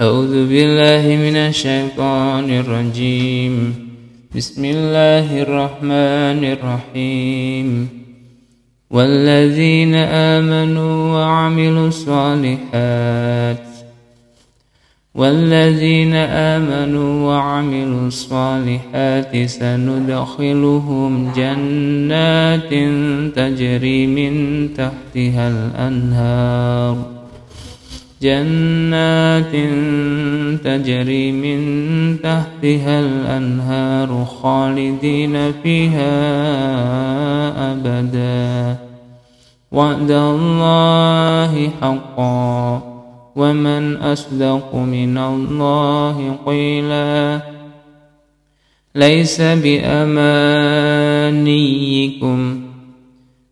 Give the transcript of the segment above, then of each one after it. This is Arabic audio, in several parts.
أعوذ بالله من الشيطان الرجيم. بسم الله الرحمن الرحيم. والذين آمنوا وعملوا الصالحات والذين آمنوا وعملوا الصالحات سندخلهم جنات تجري من تحتها الأنهار. جنات تجري من تحتها الأنهار خالدين فيها أبدا. وعد الله حقا. ومن أصدق من الله قيلا. ليس بأمانيكم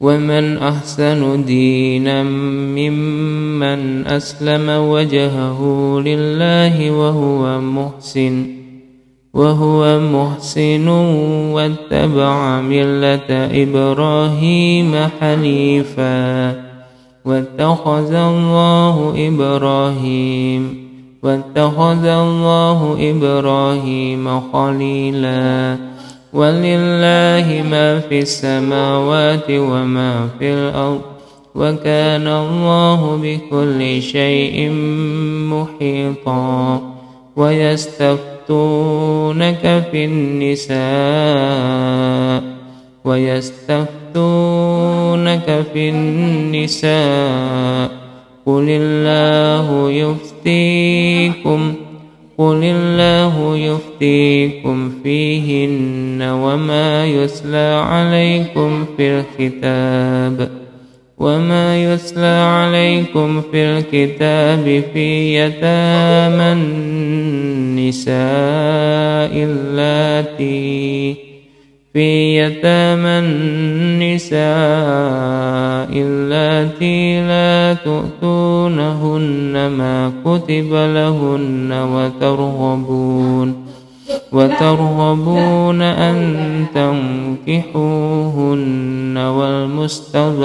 ومن أحسن دينا ممن أسلم وجهه لله وهو محسن وهو محسن واتبع ملة إبراهيم حنيفا واتخذ الله إبراهيم واتخذ الله إبراهيم خليلاً. ولله ما في السماوات وما في الأرض وكان الله بكل شيء محيطا ويستفتونك في النساء ويستفتونك في النساء قل الله يفتيكم قل الله يفتيكم فيهن وما يسلى عليكم في الكتاب وما يسلى عليكم في الكتاب في يتامى النساء اللاتي في يتامى النساء اللاتي لا تؤتونهن ما كتب لهن وترغبون وترغبون أن تنكحوهن والمستضعفين